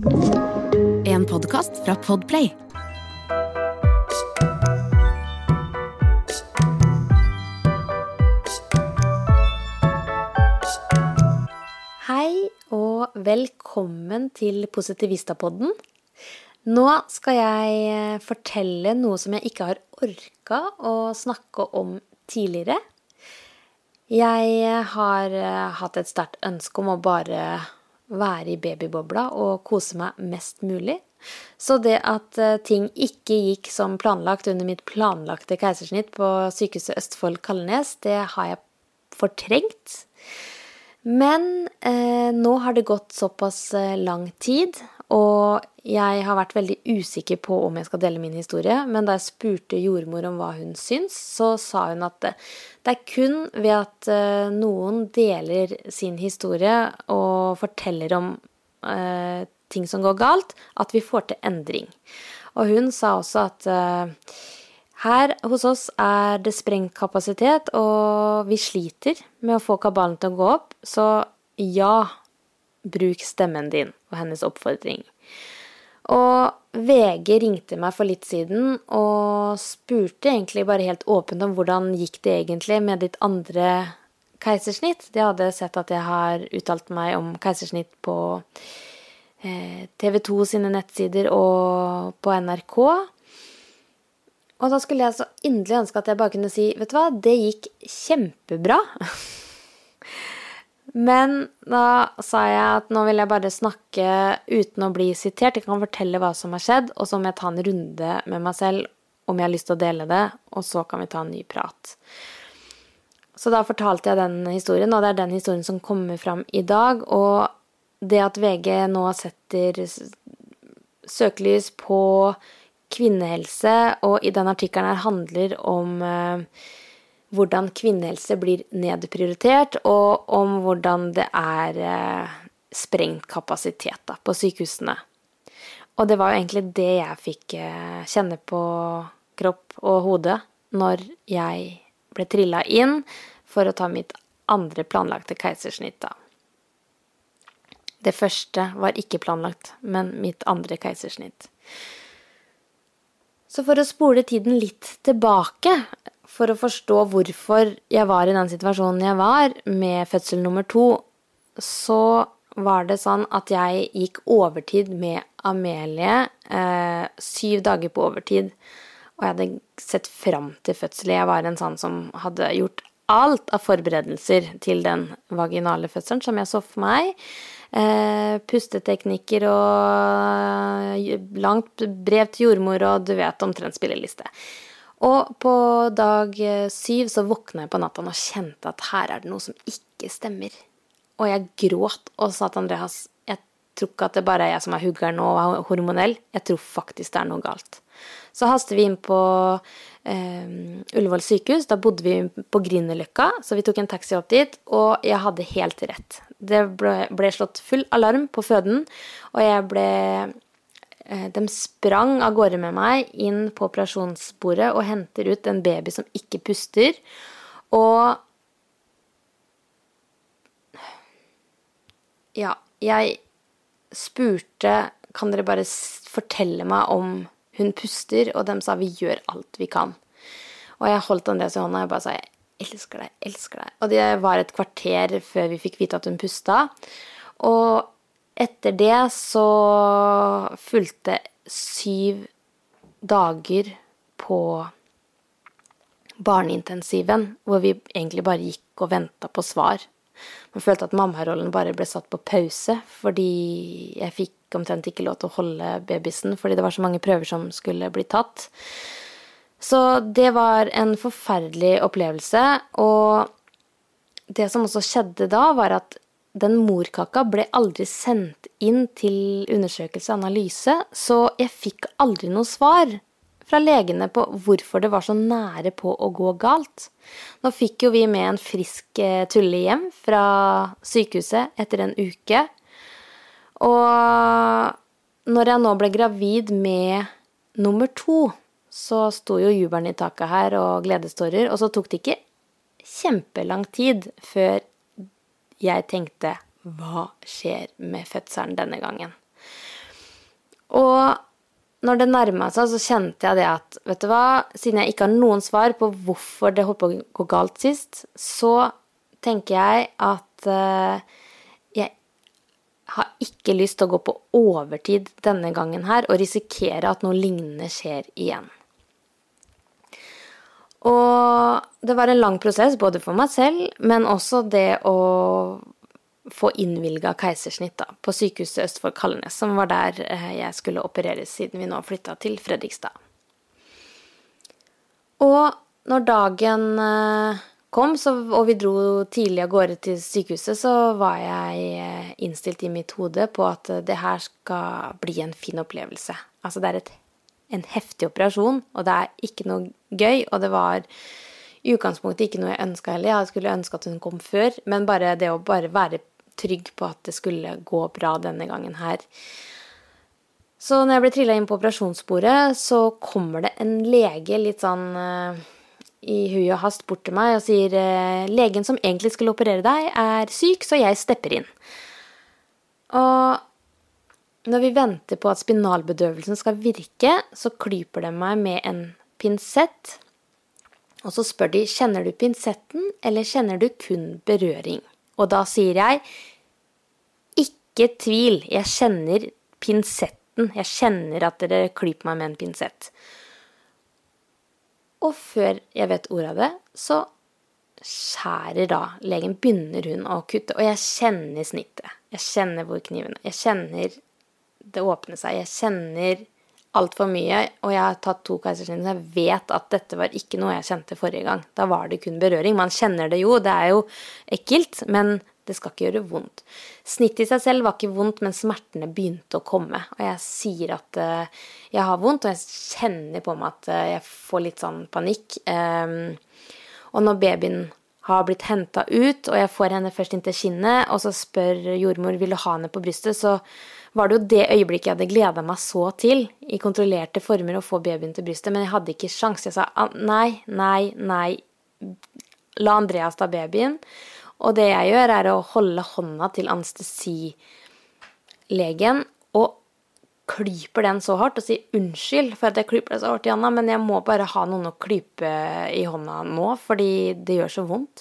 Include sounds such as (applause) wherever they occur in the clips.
En podkast fra Podplay. Hei og velkommen til Positivistapodden. Nå skal jeg eh, fortelle noe som jeg ikke har orka å snakke om tidligere. Jeg har eh, hatt et sterkt ønske om å bare være i babybobla og kose meg mest mulig. Så det at eh, ting ikke gikk som planlagt under mitt planlagte keisersnitt på Sykehuset Østfold Kalnes, det har jeg fortrengt. Men eh, nå har det gått såpass eh, lang tid, og jeg har vært veldig usikker på om jeg skal dele min historie. Men da jeg spurte jordmor om hva hun syns, så sa hun at det, det er kun ved at eh, noen deler sin historie og forteller om eh, ting som går galt, at vi får til endring. Og hun sa også at eh, her hos oss er det sprengt kapasitet, og vi sliter med å få kabalen til å gå opp, så ja, bruk stemmen din, og hennes oppfordring. Og VG ringte meg for litt siden og spurte egentlig bare helt åpent om hvordan gikk det egentlig med ditt andre keisersnitt. De hadde sett at jeg har uttalt meg om keisersnitt på eh, TV 2 sine nettsider og på NRK. Og da skulle jeg så inderlig ønske at jeg bare kunne si vet du hva, det gikk kjempebra. (laughs) Men da sa jeg at nå vil jeg bare snakke uten å bli sitert. Jeg kan fortelle hva som har skjedd, og så må jeg ta en runde med meg selv om jeg har lyst til å dele det, og så kan vi ta en ny prat. Så da fortalte jeg den historien, og det er den historien som kommer fram i dag. Og det at VG nå setter søkelys på kvinnehelse, og i den artikkelen her handler om eh, hvordan kvinnehelse blir nedprioritert, og om hvordan det er eh, sprengt kapasitet da, på sykehusene. Og det var jo egentlig det jeg fikk eh, kjenne på kropp og hode når jeg ble trilla inn for å ta mitt andre planlagte keisersnitt. da. Det første var ikke planlagt, men mitt andre keisersnitt. Så for å spole tiden litt tilbake, for å forstå hvorfor jeg var i den situasjonen jeg var med fødsel nummer to, så var det sånn at jeg gikk overtid med Amelie, eh, syv dager på overtid. Og jeg hadde sett fram til fødsel. Jeg var en sånn som hadde gjort alt av forberedelser til den vaginale fødselen som jeg så for meg. Eh, pusteteknikker og langt brev til jordmor og du vet omtrent spilleliste. Og på dag eh, syv så våkna jeg på natta og kjente at her er det noe som ikke stemmer. Og jeg gråt og sa til Andreas jeg tror ikke at det bare er jeg som er huggeren og hormonell, jeg tror faktisk det er noe galt. Så hastet vi inn på eh, Ullevål sykehus. Da bodde vi på Grünerløkka, så vi tok en taxi opp dit, og jeg hadde helt rett. Det ble, ble slått full alarm på føden, og jeg ble de sprang av gårde med meg inn på operasjonsbordet og henter ut en baby som ikke puster. Og Ja, jeg spurte Kan dere bare fortelle meg om hun puster? Og de sa vi gjør alt vi kan. Og jeg holdt Andreas i hånda og bare sa jeg elsker deg, elsker deg. Og det var et kvarter før vi fikk vite at hun pusta. Og etter det så fulgte syv dager på barneintensiven, hvor vi egentlig bare gikk og venta på svar. Man følte at mammarollen bare ble satt på pause, fordi jeg fikk omtrent ikke lov til å holde babysen fordi det var så mange prøver som skulle bli tatt. Så det var en forferdelig opplevelse, og det som også skjedde da, var at den morkaka ble aldri sendt inn til undersøkelse og analyse, så jeg fikk aldri noe svar fra legene på hvorfor det var så nære på å gå galt. Nå fikk jo vi med en frisk eh, tulle hjem fra sykehuset etter en uke. Og når jeg nå ble gravid med nummer to, så sto jo jubelen i taket her og gledestårer, og så tok det ikke kjempelang tid før jeg tenkte hva skjer med fødselen denne gangen? Og når det nærma seg, så kjente jeg det at vet du hva, siden jeg ikke har noen svar på hvorfor det holdt på å gå galt sist, så tenker jeg at uh, jeg har ikke lyst til å gå på overtid denne gangen her og risikere at noe lignende skjer igjen. Og det var en lang prosess både for meg selv, men også det å få innvilga keisersnitt da, på Sykehuset Østfold Kalnes, som var der eh, jeg skulle opereres siden vi nå flytta til Fredrikstad. Og når dagen eh, kom, så, og vi dro tidlig av gårde til sykehuset, så var jeg eh, innstilt i mitt hode på at det her skal bli en fin opplevelse. Altså det er et, en heftig operasjon, og det er ikke noe gøy, og det var i utgangspunktet ikke noe jeg ønska heller. Jeg skulle ønske at hun kom før, men bare det å bare være trygg på at det skulle gå bra denne gangen her. Så når jeg ble trilla inn på operasjonsbordet, så kommer det en lege litt sånn uh, i hui og hast bort til meg og sier uh, legen som egentlig skulle operere deg, er syk, så jeg stepper inn. Og når vi venter på at spinalbedøvelsen skal virke, så klyper de meg med en pinsett. Og så spør de kjenner du pinsetten, eller kjenner du kun berøring. Og da sier jeg ikke tvil, jeg kjenner pinsetten. Jeg kjenner at dere klyper meg med en pinsett. Og før jeg vet ordet av det, så skjærer da legen Begynner hun å kutte. Og jeg kjenner snittet. Jeg kjenner hvor kniven er. Jeg kjenner det åpne seg. Jeg kjenner altfor mye. Og jeg har tatt to keisersnitt, så jeg vet at dette var ikke noe jeg kjente forrige gang. Da var det kun berøring. Man kjenner det jo, det er jo ekkelt, men det skal ikke gjøre vondt. Snittet i seg selv var ikke vondt, men smertene begynte å komme. Og jeg sier at uh, jeg har vondt, og jeg kjenner på meg at uh, jeg får litt sånn panikk. Um, og når babyen har blitt henta ut, og jeg får henne først inntil kinnet, og så spør jordmor vil du ha henne på brystet, så var det jo det øyeblikket jeg hadde gleda meg så til, i kontrollerte former, å få babyen til brystet, men jeg hadde ikke sjans. Jeg sa nei, nei, nei. La Andreas ta babyen. Og det jeg gjør, er å holde hånda til anestesilegen og klyper den så hardt og si unnskyld for at jeg klyper deg så hardt, Janna, men jeg må bare ha noen å klype i hånda nå, fordi det gjør så vondt.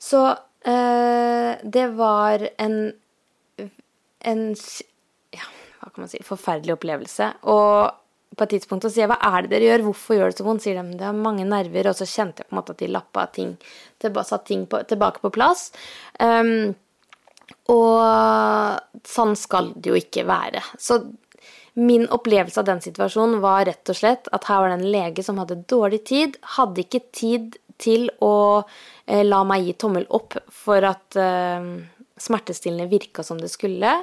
Så øh, det var en en ja, hva kan man si, forferdelig opplevelse. Og på et tidspunkt så sier hva er det dere gjør, hvorfor gjør det så vondt? Sier de det er mange nerver, og så kjente jeg på en måte at de lappa ting, satt ting på, tilbake på plass. Um, og sånn skal det jo ikke være. Så min opplevelse av den situasjonen var rett og slett at her var det en lege som hadde dårlig tid, hadde ikke tid til å eh, la meg gi tommel opp for at eh, smertestillende virka som det skulle.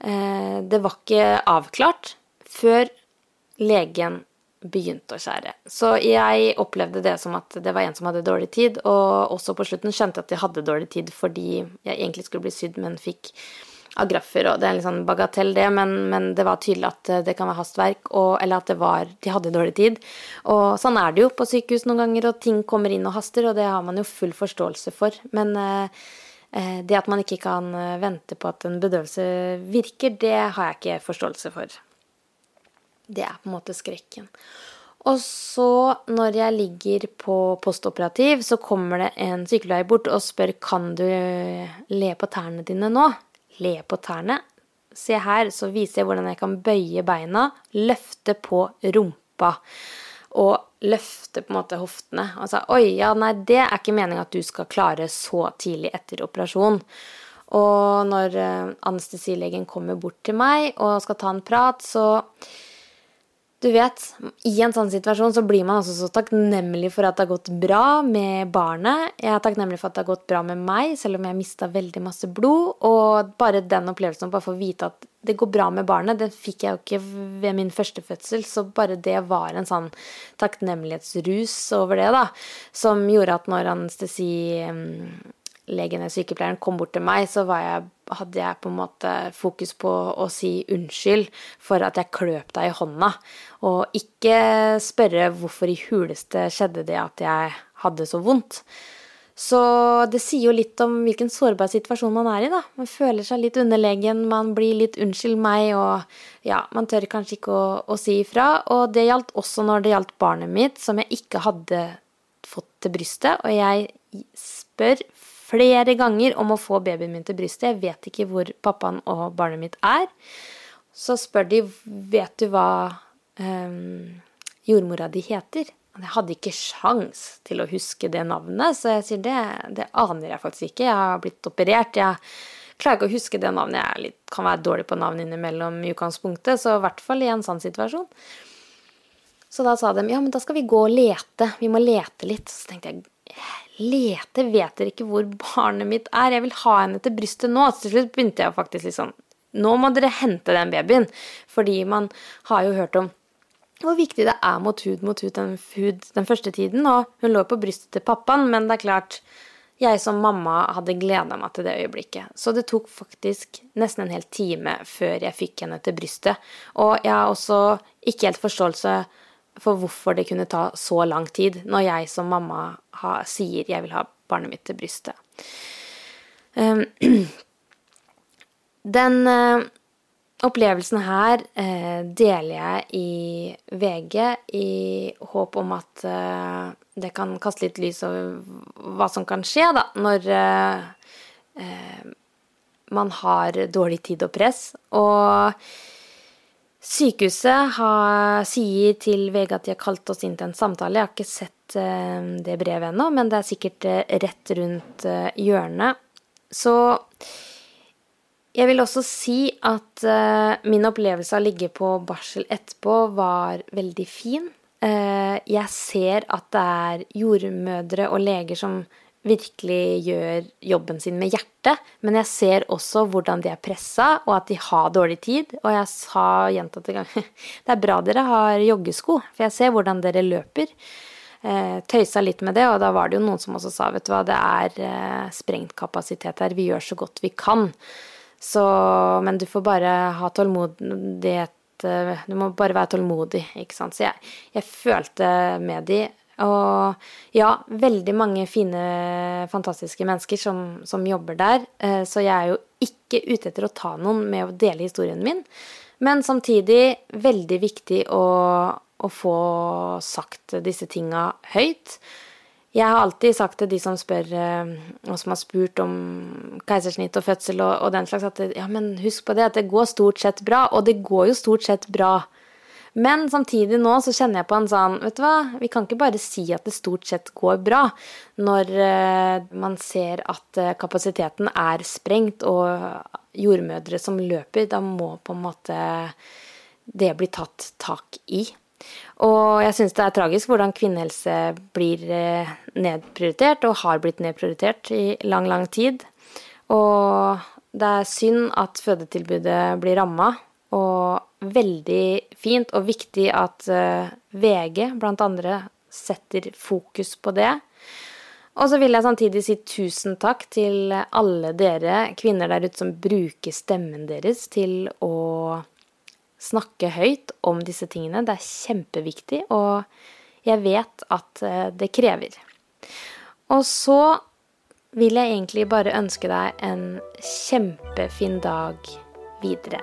Eh, det var ikke avklart før legen begynte å skjære. Så jeg opplevde det som at det var en som hadde dårlig tid, og også på slutten skjønte jeg at de hadde dårlig tid fordi jeg egentlig skulle bli sydd, men fikk agraffer, og det er en litt sånn bagatell, det, men, men, det var tydelig at det kan være hastverk, og, eller at det var De hadde dårlig tid. Og sånn er det jo på sykehus noen ganger, og ting kommer inn og haster, og det har man jo full forståelse for. Men eh, eh det at man ikke kan eh, vente på at en bedøvelse virker, det har jeg ikke forståelse for. Det er på en måte skrekken. Og så, når jeg ligger på postoperativ, så kommer det en sykepleier bort og spør kan du le på tærne dine nå. Le på tærne. Se her, så viser jeg hvordan jeg kan bøye beina, løfte på rumpa. Og løfte på en måte hoftene. Og sa oi, ja, nei, det er ikke meninga at du skal klare så tidlig etter operasjon. Og når eh, anestesilegen kommer bort til meg og skal ta en prat, så du vet, i en sånn situasjon så blir man også så takknemlig for at det har gått bra med barnet. Jeg er takknemlig for at det har gått bra med meg, selv om jeg mista veldig masse blod. Og bare den opplevelsen, bare for få vite at det går bra med barnet, det fikk jeg jo ikke ved min første fødsel. Så bare det var en sånn takknemlighetsrus over det, da. Som gjorde at når anestesi mm, legen eller sykepleieren kom bort til meg, så jeg, hadde jeg på en måte fokus på å si unnskyld for at jeg kløp deg i hånda. Og ikke spørre hvorfor i huleste skjedde det at jeg hadde så vondt. Så det sier jo litt om hvilken sårbar situasjon man er i, da. Man føler seg litt underlegen, man blir litt 'unnskyld meg', og ja, man tør kanskje ikke å, å si ifra. Og det gjaldt også når det gjaldt barnet mitt, som jeg ikke hadde fått til brystet. Og jeg spør flere ganger om å få babyen min til brystet. Jeg vet ikke hvor pappaen og barnet mitt er. Så spør de 'Vet du hva um, jordmora di heter?' Jeg hadde ikke sjans til å huske det navnet, så jeg sier det, det aner jeg faktisk ikke. Jeg har blitt operert. Jeg klarer ikke å huske det navnet. Jeg litt, kan være dårlig på navn innimellom i utgangspunktet, så i hvert fall i en sånn situasjon. Så da sa de ja, men da skal vi gå og lete. Vi må lete litt. Så tenkte jeg lete, vet dere ikke hvor barnet mitt er? Jeg vil ha henne til brystet nå. Til slutt begynte jeg faktisk litt sånn Nå må dere hente den babyen. Fordi man har jo hørt om hvor viktig det er mot hud mot hud den, hud den første tiden. Og hun lå på brystet til pappaen, men det er klart jeg som mamma hadde gleda meg til det øyeblikket. Så det tok faktisk nesten en hel time før jeg fikk henne til brystet. Og jeg har også ikke helt forståelse for hvorfor det kunne ta så lang tid, når jeg som mamma ha, sier jeg vil ha barnet mitt til brystet. Um, (clears throat) den uh, Opplevelsen her eh, deler jeg i VG i håp om at eh, det kan kaste litt lys over hva som kan skje da, når eh, eh man har dårlig tid og press. Og sykehuset har, sier til VG at de har kalt oss inn til en samtale. Jeg har ikke sett eh, det brevet ennå, men det er sikkert eh, rett rundt hjørnet. Så jeg vil også si at min opplevelse av å ligge på barsel etterpå var veldig fin. Jeg ser at det er jordmødre og leger som virkelig gjør jobben sin med hjertet, men jeg ser også hvordan de er pressa, og at de har dårlig tid. Og jeg sa gjentatte ganger (laughs) det er bra dere har joggesko, for jeg ser hvordan dere løper. Eh, tøysa litt med det, og da var det jo noen som også sa vet du hva, det er sprengt kapasitet her, vi gjør så godt vi kan. Så Men du får bare ha tålmodighet eh, Du må bare være tålmodig, ikke sant. Så jeg, jeg følte med de. Og ja, veldig mange fine, fantastiske mennesker som, som, jobber der. Eh, så jeg er jo ikke ute etter å ta noen med å dele historien min. Men samtidig veldig viktig å, å få sagt disse tinga høyt. Jeg har alltid sagt til de som spør, eh, og som har spurt om keisersnitt og fødsel og, og, den slags, at ja, men husk på det, at det går stort sett bra. Og det går jo stort sett bra. Men samtidig nå så kjenner jeg på en sånn Vet du hva, vi kan ikke bare si at det stort sett går bra, når uh, man ser at uh, kapasiteten er sprengt og jordmødre som løper. Da må på en måte det bli tatt tak i. Og jeg syns det er tragisk hvordan kvinnehelse blir eh, nedprioritert, og har blitt nedprioritert i lang, lang tid. Og det er synd at fødetilbudet blir ramma, og veldig fint og viktig at eh, VG blant andre setter fokus på det. Og så vil jeg samtidig si tusen takk til alle dere kvinner der ute som bruker stemmen deres til å snakke høyt om disse tingene. Det er kjempeviktig, og jeg vet at eh, det krever. Og så vil jeg egentlig bare ønske deg en kjempefin dag videre.